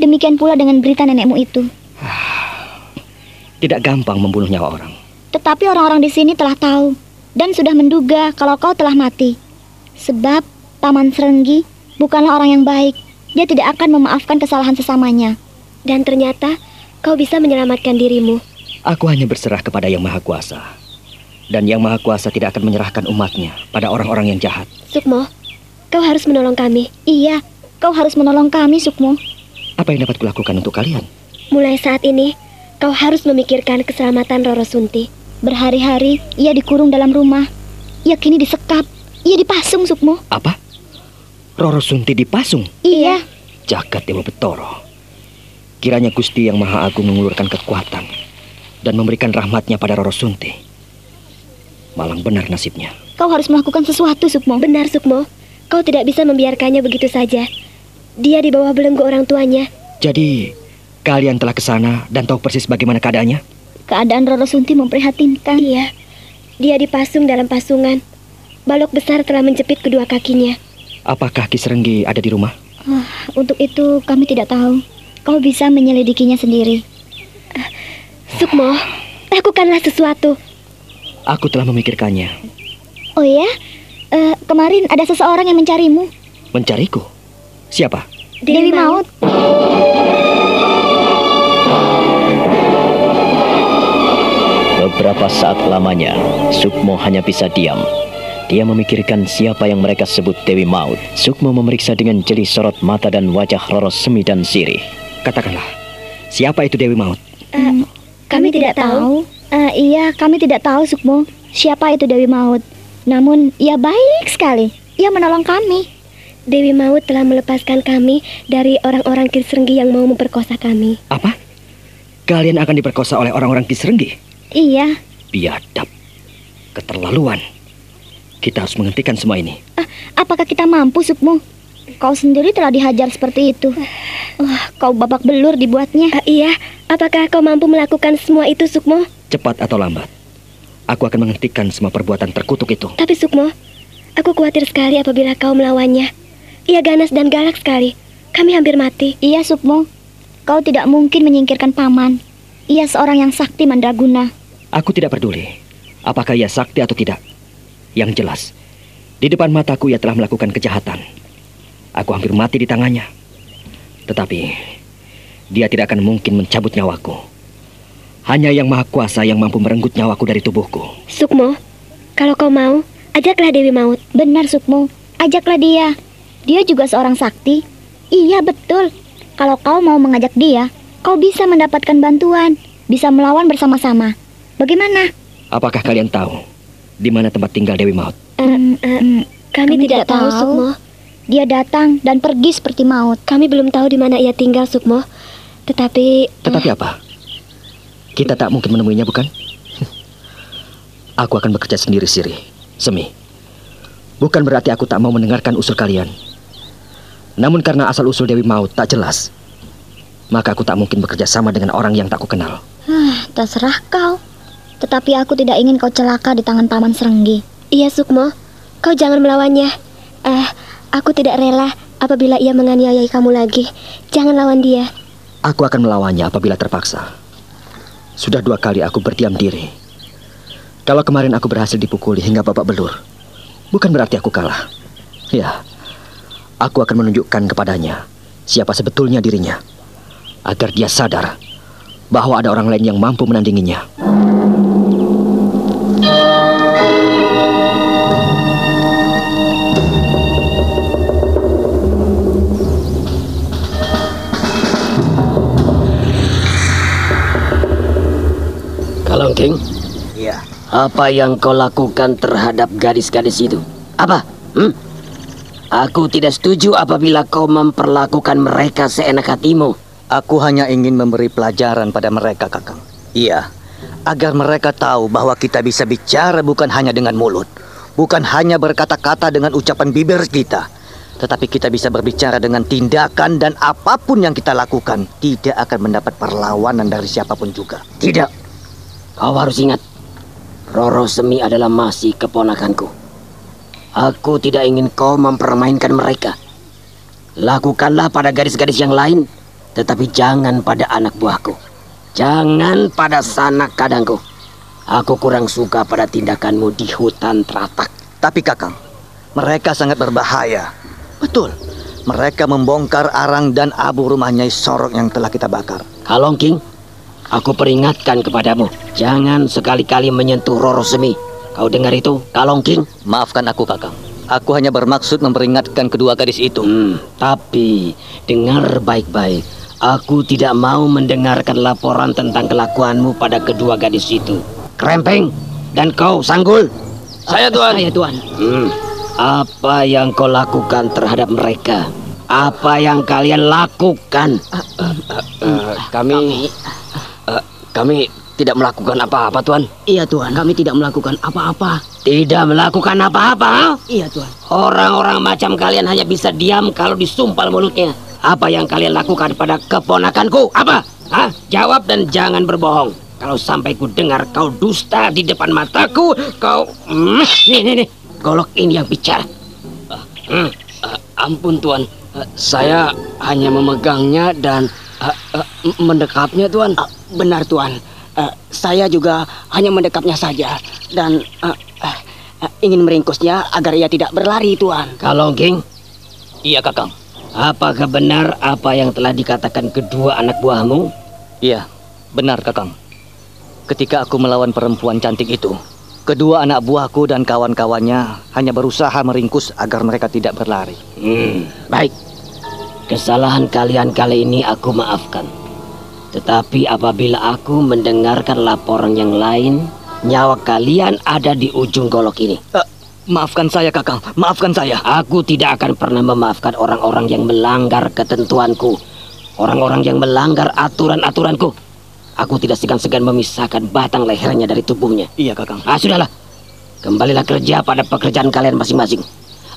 Demikian pula dengan berita nenekmu itu. Tidak gampang membunuh nyawa orang. Tetapi orang-orang di sini telah tahu dan sudah menduga kalau kau telah mati. Sebab Paman Serenggi bukanlah orang yang baik. Dia tidak akan memaafkan kesalahan sesamanya. Dan ternyata kau bisa menyelamatkan dirimu. Aku hanya berserah kepada Yang Maha Kuasa. Dan Yang Maha Kuasa tidak akan menyerahkan umatnya pada orang-orang yang jahat. Sukmo, kau harus menolong kami. Iya, kau harus menolong kami, Sukmo. Apa yang dapat kulakukan untuk kalian? Mulai saat ini, kau harus memikirkan keselamatan Roro Sunti. Berhari-hari ia dikurung dalam rumah. Ia kini disekap. Ia dipasung, Sukmo. Apa? Roro Sunti dipasung? Iya. Jagat Dewa Betoro. Kiranya Gusti yang Maha Agung mengulurkan kekuatan dan memberikan rahmatnya pada Roro Sunti. Malang benar nasibnya. Kau harus melakukan sesuatu, Sukmo. Benar, Sukmo. Kau tidak bisa membiarkannya begitu saja. Dia di bawah belenggu orang tuanya. Jadi, kalian telah ke sana dan tahu persis bagaimana keadaannya? Keadaan Roro Sunti memprihatinkan. Iya, dia dipasung dalam pasungan. Balok besar telah menjepit kedua kakinya. Apakah Kisrenggi ada di rumah? Ah, untuk itu kami tidak tahu. Kau bisa menyelidikinya sendiri. Sukmo, lakukanlah sesuatu. Aku telah memikirkannya. Oh ya? Eh, kemarin ada seseorang yang mencarimu. Mencariku? Siapa? Dewi, Maut. Beberapa saat lamanya, Sukmo hanya bisa diam. Dia memikirkan siapa yang mereka sebut Dewi Maut. Sukmo memeriksa dengan jeli sorot mata dan wajah Roro Semi dan Sirih. Katakanlah, siapa itu Dewi Maut? Eh, kami tidak tahu. Eh, iya, kami tidak tahu, Sukmo. Siapa itu Dewi Maut? Namun ia baik sekali. Ia menolong kami. Dewi Maut telah melepaskan kami dari orang-orang Kisrenggi yang mau memperkosa kami. Apa? Kalian akan diperkosa oleh orang-orang Kisrenggi? Iya. Biadab. Keterlaluan. Kita harus menghentikan semua ini. Ah, apakah kita mampu, Sukmo? Kau sendiri telah dihajar seperti itu. Wah, kau babak belur dibuatnya. Uh, iya, apakah kau mampu melakukan semua itu, Sukmo? Cepat atau lambat, aku akan menghentikan semua perbuatan terkutuk itu. Tapi Sukmo, aku khawatir sekali apabila kau melawannya. Ia ganas dan galak sekali. Kami hampir mati. Iya, Sukmo. Kau tidak mungkin menyingkirkan paman. Ia seorang yang sakti mandraguna. Aku tidak peduli apakah ia sakti atau tidak. Yang jelas, di depan mataku ia telah melakukan kejahatan. Aku hampir mati di tangannya. Tetapi dia tidak akan mungkin mencabut nyawaku. Hanya yang maha kuasa yang mampu merenggut nyawaku dari tubuhku. Sukmo, kalau kau mau, ajaklah Dewi Maut. Benar Sukmo, ajaklah dia. Dia juga seorang sakti. Iya betul. Kalau kau mau mengajak dia, kau bisa mendapatkan bantuan. Bisa melawan bersama-sama. Bagaimana? Apakah kalian tahu di mana tempat tinggal Dewi Maut? Uh, uh, kami, kami tidak, tidak tahu, tahu, Sukmo. Dia datang dan pergi seperti maut. Kami belum tahu di mana ia tinggal, Sukmo. Tetapi... Tetapi uh... apa? Kita tak mungkin menemuinya, bukan? Aku akan bekerja sendiri, Siri. Semi. Bukan berarti aku tak mau mendengarkan usul kalian. Namun karena asal-usul Dewi Maut tak jelas, maka aku tak mungkin bekerja sama dengan orang yang tak ku kenal. Huh, terserah kau. Tetapi aku tidak ingin kau celaka di tangan Paman Serenggi. Iya, Sukmo. Kau jangan melawannya. Eh, Aku tidak rela apabila ia menganiayai kamu lagi. Jangan lawan dia. Aku akan melawannya apabila terpaksa. Sudah dua kali aku berdiam diri. Kalau kemarin aku berhasil dipukuli hingga babak belur, bukan berarti aku kalah. Ya, aku akan menunjukkan kepadanya siapa sebetulnya dirinya, agar dia sadar bahwa ada orang lain yang mampu menandinginya. King? Iya. Apa yang kau lakukan terhadap gadis-gadis itu? Apa? Hmm? Aku tidak setuju apabila kau memperlakukan mereka seenak hatimu. Aku hanya ingin memberi pelajaran pada mereka, Kakang. Iya, agar mereka tahu bahwa kita bisa bicara bukan hanya dengan mulut, bukan hanya berkata-kata dengan ucapan bibir kita, tetapi kita bisa berbicara dengan tindakan dan apa pun yang kita lakukan tidak akan mendapat perlawanan dari siapa pun juga. Tidak. Kau harus ingat, Roro Semi adalah masih keponakanku. Aku tidak ingin kau mempermainkan mereka. Lakukanlah pada gadis-gadis yang lain, tetapi jangan pada anak buahku. Jangan pada sanak kadangku. Aku kurang suka pada tindakanmu di hutan teratak. Tapi kakang, mereka sangat berbahaya. Betul, mereka membongkar arang dan abu rumah Nyai Sorok yang telah kita bakar. Kalongking, Aku peringatkan kepadamu, jangan sekali-kali menyentuh Roro Semi. Kau dengar itu, Kalong King? Maafkan aku, Kakang. Aku hanya bermaksud memperingatkan kedua gadis itu. Hmm, tapi dengar baik-baik. Aku tidak mau mendengarkan laporan tentang kelakuanmu pada kedua gadis itu. Krempeng dan kau, Sanggul. Saya, Tuan. Saya, Tuan. Hmm, apa yang kau lakukan terhadap mereka? Apa yang kalian lakukan? Uh, uh, uh, uh, kami... Kami tidak melakukan apa-apa, Tuan. Iya, Tuan. Kami tidak melakukan apa-apa. Tidak melakukan apa-apa? Iya, Tuan. Orang-orang macam kalian hanya bisa diam kalau disumpal mulutnya. Apa yang kalian lakukan pada keponakanku? Apa? Hah? Jawab dan jangan berbohong. Kalau sampai ku dengar kau dusta di depan mataku, kau... Hmm, nih, nih, nih. Golok ini yang bicara. Uh, hmm. uh, ampun, Tuan. Uh, saya hanya memegangnya dan uh, uh, mendekapnya, Tuan. Uh, benar, Tuan. Uh, saya juga hanya mendekapnya saja dan uh, uh, uh, ingin meringkusnya agar ia tidak berlari, Tuan. Kalau King? Iya, Kakang. Apakah benar apa yang telah dikatakan kedua anak buahmu? Iya, benar, Kakang. Ketika aku melawan perempuan cantik itu, kedua anak buahku dan kawan-kawannya hanya berusaha meringkus agar mereka tidak berlari. Hmm, baik. Kesalahan kalian kali ini aku maafkan. Tetapi apabila aku mendengarkan laporan yang lain, nyawa kalian ada di ujung golok ini. Uh, Maafkan saya, Kakang. Maafkan saya. Aku tidak akan pernah memaafkan orang-orang yang melanggar ketentuanku. Orang-orang yang melanggar aturan-aturanku. Aku tidak segan-segan memisahkan batang lehernya dari tubuhnya. Iya, Kakang. Ah, sudahlah. Kembalilah kerja pada pekerjaan kalian masing-masing.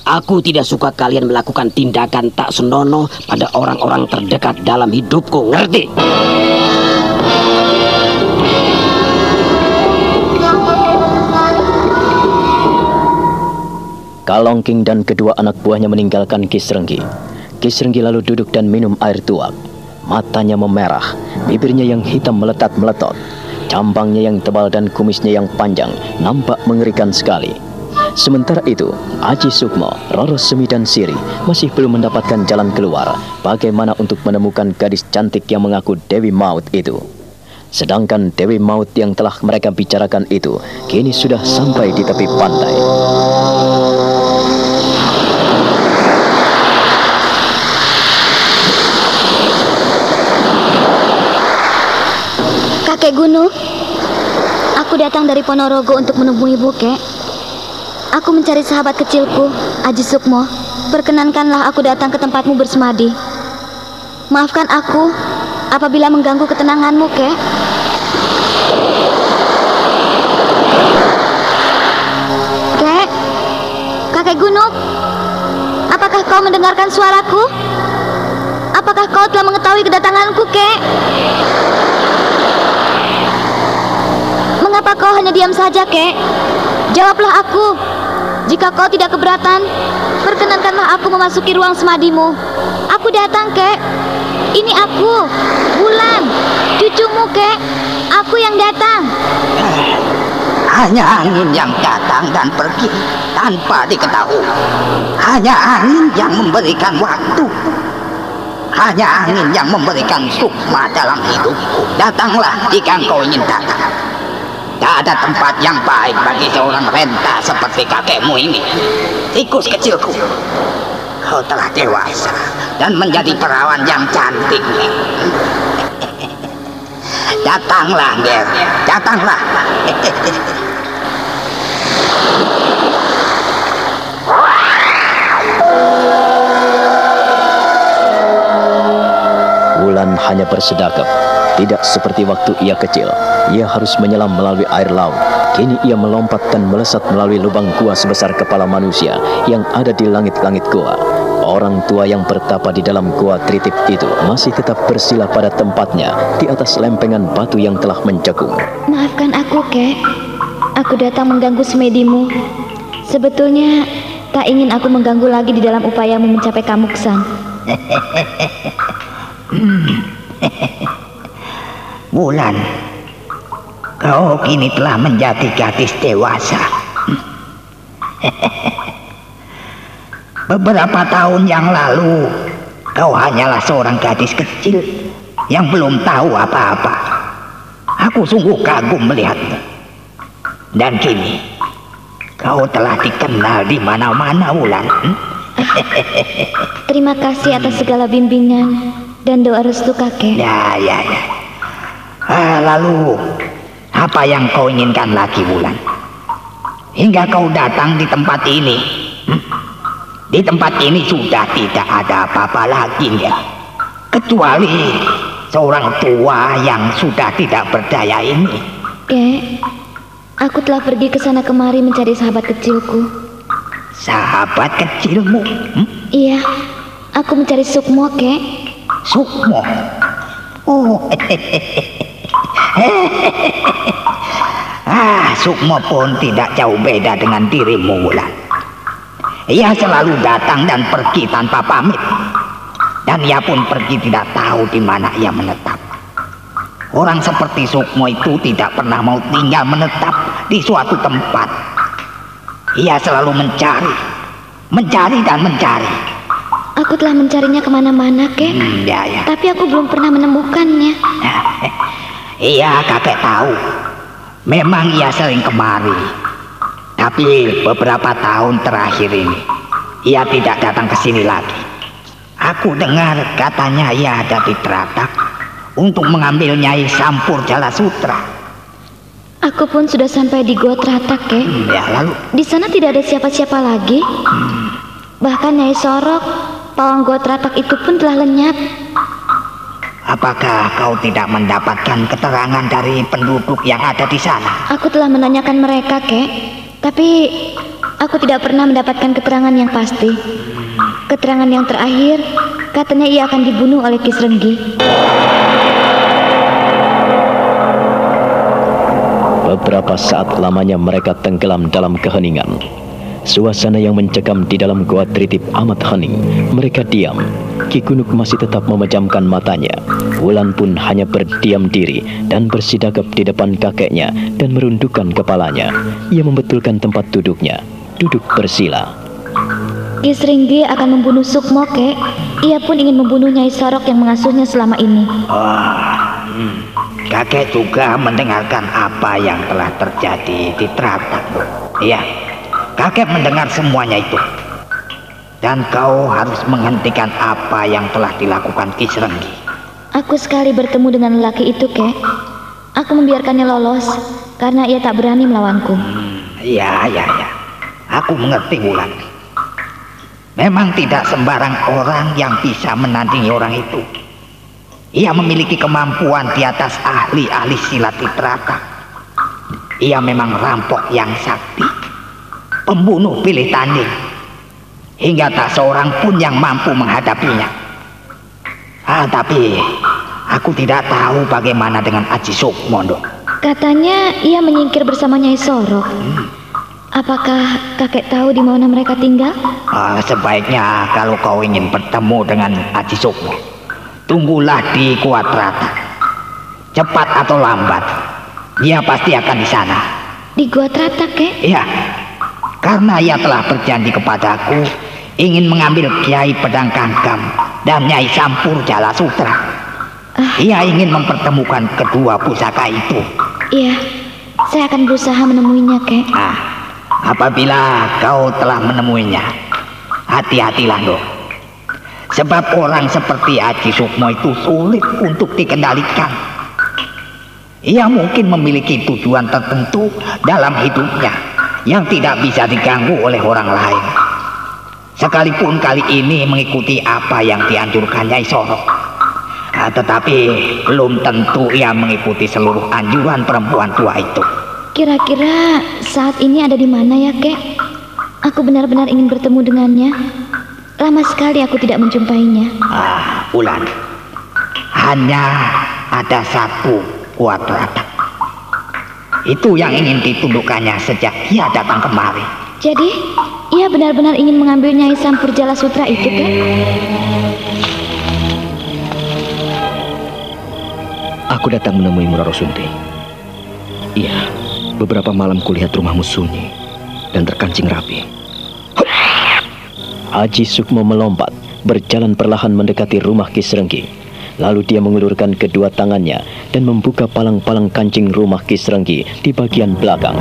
Aku tidak suka kalian melakukan tindakan tak senonoh pada orang-orang terdekat dalam hidupku. Ngerti? Kalongking dan kedua anak buahnya meninggalkan Kisrenggi. Kisrenggi lalu duduk dan minum air tuak. Matanya memerah, bibirnya yang hitam meletat meletot. Cambangnya yang tebal dan kumisnya yang panjang nampak mengerikan sekali. Sementara itu, Aji Sukmo, Roro Semi dan Siri masih belum mendapatkan jalan keluar bagaimana untuk menemukan gadis cantik yang mengaku Dewi Maut itu. Sedangkan Dewi Maut yang telah mereka bicarakan itu kini sudah sampai di tepi pantai. Kakek Gunung, aku datang dari Ponorogo untuk menemui Buke. Aku mencari sahabat kecilku, Aji Sukmo. Perkenankanlah aku datang ke tempatmu bersemadi. Maafkan aku apabila mengganggu ketenanganmu, Kek. Kek, kakek Gunung, apakah kau mendengarkan suaraku? Apakah kau telah mengetahui kedatanganku, Kek? Mengapa kau hanya diam saja, Kek? Jawablah aku. Jika kau tidak keberatan, perkenankanlah aku memasuki ruang semadimu. Aku datang, Kek. Ini aku, Bulan, cucumu, Kek. Aku yang datang. Hanya angin yang datang dan pergi tanpa diketahui. Hanya angin yang memberikan waktu. Hanya angin yang memberikan sukma dalam hidupku. Datanglah jika engkau ingin datang. Tak ada tempat yang baik bagi seorang renta seperti kakekmu ini. Tikus kecilku, kau telah dewasa dan menjadi perawan yang cantik. Datanglah, Ger. Datanglah. Wulan hanya bersedekap, tidak seperti waktu ia kecil. Ia harus menyelam melalui air laut. Kini ia melompat dan melesat melalui lubang gua sebesar kepala manusia yang ada di langit-langit gua. Orang tua yang bertapa di dalam gua tritip itu masih tetap bersila pada tempatnya di atas lempengan batu yang telah mencekung. Maafkan aku, Kek. Aku datang mengganggu semedimu. Sebetulnya tak ingin aku mengganggu lagi di dalam upayamu mencapai kamuksan. Bulan, kau kini telah menjadi gadis dewasa. Beberapa tahun yang lalu, kau hanyalah seorang gadis kecil yang belum tahu apa-apa. Aku sungguh kagum melihatmu. Dan kini, kau telah dikenal di mana-mana, Wulan. Terima kasih atas segala bimbingan dan doa restu kakek. Ya, ya, ya. Ah, lalu, apa yang kau inginkan lagi, Wulan? Hingga kau datang di tempat ini. Hmm? Di tempat ini sudah tidak ada apa-apa lagi ya. Kecuali seorang tua yang sudah tidak berdaya ini. Kek, aku telah pergi ke sana kemari mencari sahabat kecilku. Sahabat kecilmu? Hmm? Iya, aku mencari Sukmo, Kek. Sukmo? Oh, ah, Sukmo pun tidak jauh beda dengan dirimu, Wulan. Ia selalu datang dan pergi tanpa pamit. Dan ia pun pergi tidak tahu di mana ia menetap. Orang seperti Sukmo itu tidak pernah mau tinggal menetap di suatu tempat. Ia selalu mencari, mencari dan mencari. Aku telah mencarinya ke mana-mana, Kek. Hmm, ya, ya. Tapi aku belum pernah menemukannya. Iya, kakek tahu. Memang ia sering kemari. Tapi beberapa tahun terakhir ini, ia tidak datang ke sini lagi. Aku dengar katanya ia ada di Teratak untuk mengambil Nyai Sampur Jala Sutra. Aku pun sudah sampai di Gua Teratak, Kek. Hmm, ya, lalu? Di sana tidak ada siapa-siapa lagi. Bahkan Nyai Sorok, pawang Gua Teratak itu pun telah lenyap. Apakah kau tidak mendapatkan keterangan dari penduduk yang ada di sana? Aku telah menanyakan mereka, Kek. Tapi aku tidak pernah mendapatkan keterangan yang pasti. Keterangan yang terakhir, katanya ia akan dibunuh oleh Kisrenggi. Beberapa saat lamanya mereka tenggelam dalam keheningan. Suasana yang mencekam di dalam gua tritip amat hening. Mereka diam. Ki Kunuk masih tetap memejamkan matanya. Wulan pun hanya berdiam diri dan bersidagap di depan kakeknya dan merundukkan kepalanya. Ia membetulkan tempat duduknya. Duduk bersila. Kisringgi akan membunuh Sukmo, Kek. Ia pun ingin membunuh Nyai Sorok yang mengasuhnya selama ini. Oh, hmm. Kakek juga mendengarkan apa yang telah terjadi di Teratak. Iya, kakek mendengar semuanya itu. Dan kau harus menghentikan apa yang telah dilakukan Kisrenggi. Aku sekali bertemu dengan lelaki itu, Kek. Aku membiarkannya lolos karena ia tak berani melawanku. Iya, iya, iya. Aku mengerti, Wulan. Memang tidak sembarang orang yang bisa menandingi orang itu. Ia memiliki kemampuan di atas ahli-ahli silat di Teratak. Ia memang rampok yang sakti, pembunuh pilih tanding, hingga tak seorang pun yang mampu menghadapinya. Ah, tapi aku tidak tahu bagaimana dengan Aji Sukmondo. Katanya ia menyingkir bersama Nyai Sorok. Apakah kakek tahu di mana mereka tinggal? Ah, sebaiknya kalau kau ingin bertemu dengan Aji Sukmo, tunggulah di Kuat Rata. Cepat atau lambat, dia pasti akan di sana. Di Gua Tratak, kek? Iya, karena ia telah berjanji kepadaku ingin mengambil Kiai Pedang Kangkam dan Nyai Sampur Jala Sutra. Ia ingin mempertemukan kedua pusaka itu. Iya, saya akan berusaha menemuinya, kek. Ah, apabila kau telah menemuinya, hati-hatilah dong. Sebab orang seperti Aji Sukmo itu sulit untuk dikendalikan. Ia mungkin memiliki tujuan tertentu dalam hidupnya yang tidak bisa diganggu oleh orang lain. Sekalipun kali ini mengikuti apa yang dianjurkan Nyai Sorok. Ah, tetapi belum tentu ia mengikuti seluruh anjuran perempuan tua itu. Kira-kira saat ini ada di mana ya, kek? Aku benar-benar ingin bertemu dengannya. Lama sekali aku tidak menjumpainya. Ah, Ulan. Hanya ada satu kuat rata. Itu yang ingin ditundukkannya sejak ia datang kemari. Jadi, ia benar-benar ingin mengambil Nyai Sampur Jala Sutra itu, kek? Aku datang menemui Roro Sunti. Iya, beberapa malam kulihat rumahmu sunyi dan terkancing rapi. Aji Sukmo melompat, berjalan perlahan mendekati rumah Kisrenggi. Lalu dia mengulurkan kedua tangannya dan membuka palang-palang kancing rumah Kisrenggi di bagian belakang.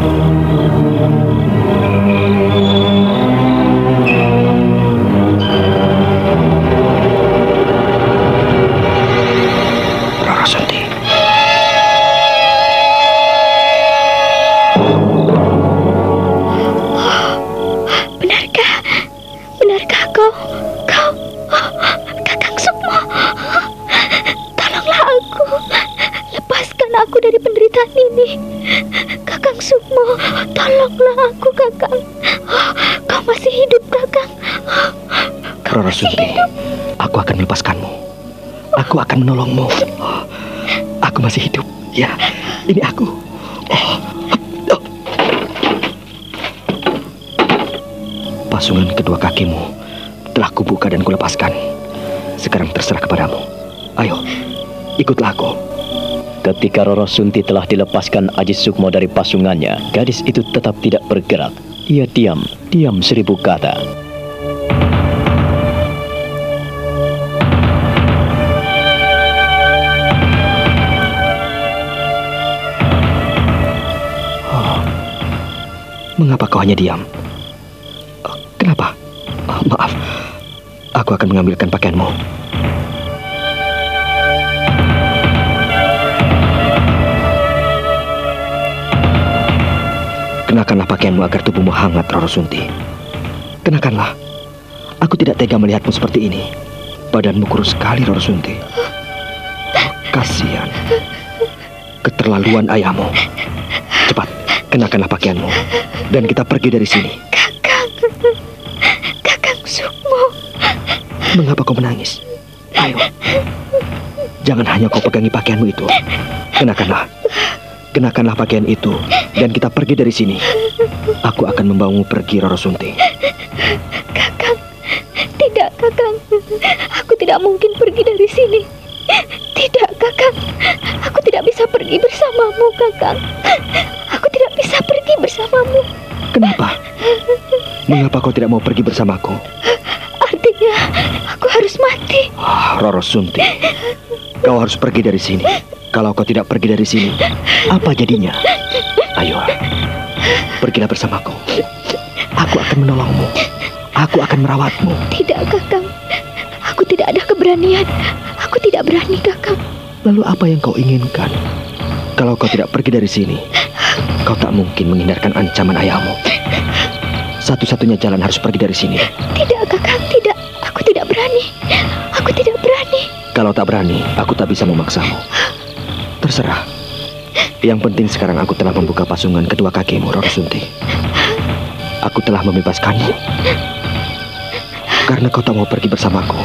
Kakang Sukmo, tolonglah aku, Kakang. Kau masih hidup, Kakang. Roro Sunti, aku akan melepaskanmu. Aku akan menolongmu. Aku masih hidup. Ya, ini aku. Pasungan kedua kakimu telah kubuka dan kulepaskan. Sekarang terserah kepadamu. Ayo, ikutlah aku. Ketika Roro Sunti telah dilepaskan Aji Sukmo dari pasungannya, gadis itu tetap tidak bergerak. Ia diam, diam seribu kata. Mengapa kau hanya diam? Kenapa? Oh, maaf. Aku akan mengambilkan pakaianmu. Kenakanlah pakaianmu agar tubuhmu hangat, Roro Sunti. Kenakanlah. Aku tidak tega melihatmu seperti ini. Badanmu kurus sekali, Roro Sunti. Kasihan. Keterlaluan ayahmu. Cepat, kenakanlah pakaianmu. Dan kita pergi dari sini. Kakang. Kakang Sukmo. Mengapa kau menangis? Ayo. Jangan hanya kau pegangi pakaianmu itu. Kenakanlah. Kenakanlah pakaian itu dan kita pergi dari sini. Aku akan membawamu pergi, Roro Sunti. Kakang. Tidak, Kakang. Aku tidak mungkin pergi dari sini. Tidak, Kakang. Aku tidak bisa pergi bersamamu, Kakang. Aku tidak bisa pergi bersamamu. Kenapa? Mengapa kau tidak mau pergi bersamaku? Artinya, aku harus mati. Ah, Roro Sunti. Kau harus pergi dari sini. Kalau kau tidak pergi dari sini, apa jadinya? Ayo, pergilah bersamaku. Aku akan menolongmu. Aku akan merawatmu. Tidak, Kakang. Aku tidak ada keberanian. Aku tidak berani, Kakang. Lalu apa yang kau inginkan? Kalau kau tidak pergi dari sini, kau tak mungkin menghindarkan ancaman ayahmu. Satu-satunya jalan harus pergi dari sini. Tidak, Kakang. Tidak. Aku tidak berani. Aku tidak berani. Kalau tak berani, aku tak bisa memaksamu. Terserah. Yang penting sekarang aku telah membuka pasungan kedua kakimu, Roro Sunti. Aku telah membebaskanmu. Karena kau tak mau pergi bersamaku.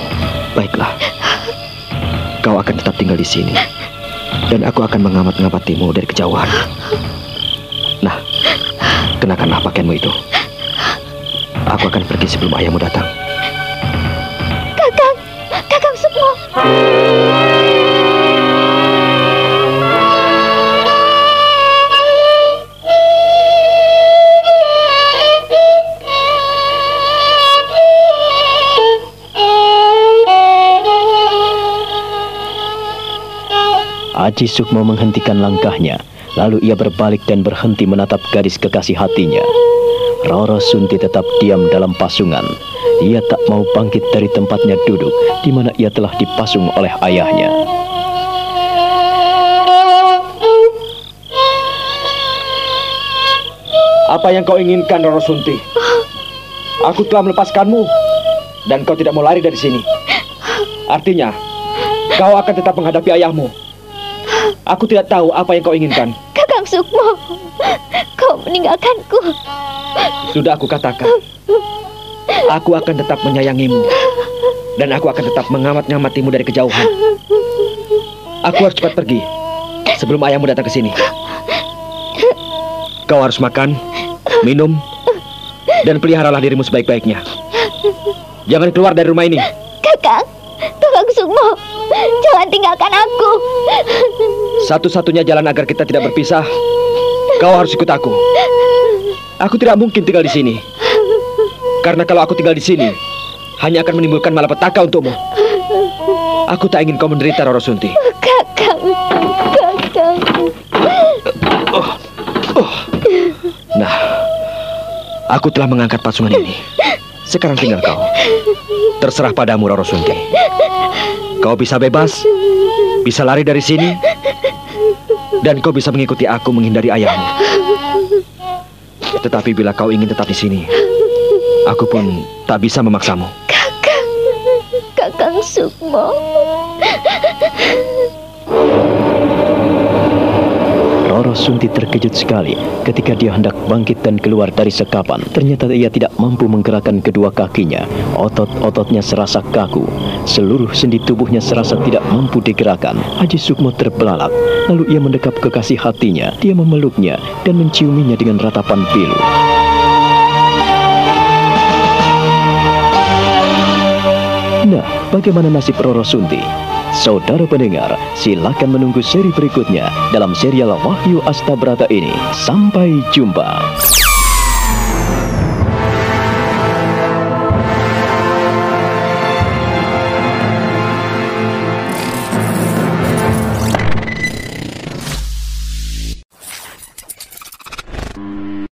Baiklah. Kau akan tetap tinggal di sini. Dan aku akan mengamat-ngamatimu dari kejauhan. Nah, kenakanlah pakaianmu itu. Aku akan pergi sebelum ayahmu datang. Kakang. Kakang Sukmo. Aji Sukmo menghentikan langkahnya, lalu ia berbalik dan berhenti menatap gadis kekasih hatinya. Roro Sunti tetap diam dalam pasungan. Ia tak mau bangkit dari tempatnya duduk, di mana ia telah dipasung oleh ayahnya. Apa yang kau inginkan, Roro Sunti? Aku telah melepaskanmu, dan kau tidak mau lari dari sini. Artinya, kau akan tetap menghadapi ayahmu. Aku tidak tahu apa yang kau inginkan. Kakang Sukmo. Kau meninggalkanku. Sudah aku katakan. Aku akan tetap menyayangimu. Dan aku akan tetap mengamat-ngamatimu dari kejauhan. Aku harus cepat pergi. Sebelum ayahmu datang ke sini. Kau harus makan, minum, dan peliharalah dirimu sebaik-baiknya. Jangan keluar dari rumah ini. Kakang. Kakang Sukmo. Jangan tinggalkan aku. Satu-satunya jalan agar kita tidak berpisah, kau harus ikut aku. Aku tidak mungkin tinggal di sini. Karena kalau aku tinggal di sini, hanya akan menimbulkan malapetaka untukmu. Aku tak ingin kau menderita, Roro Sunti. Kakang. Kakang. Nah, aku telah mengangkat pasungan ini. Sekarang tinggal kau. Terserah padamu, Roro Sunti. Kau bisa bebas, bisa lari dari sini, dan kau bisa mengikuti aku menghindari ayahmu. Tetapi bila kau ingin tetap di sini, aku pun tak bisa memaksamu. Kakang. Kakang Sukmo. Roro Sunti terkejut sekali ketika dia hendak bangkit dan keluar dari sekapan. Ternyata ia tidak mampu menggerakkan kedua kakinya. Otot-ototnya serasa kaku. Seluruh sendi tubuhnya serasa tidak mampu digerakkan. Haji Sukmo terbelalak. Lalu ia mendekap kekasih hatinya. Dia memeluknya dan menciuminya dengan ratapan pilu. Nah, bagaimana nasib Roro Sunti? Saudara pendengar, silakan menunggu seri berikutnya dalam serial Wahyu Astabrata ini. Sampai jumpa.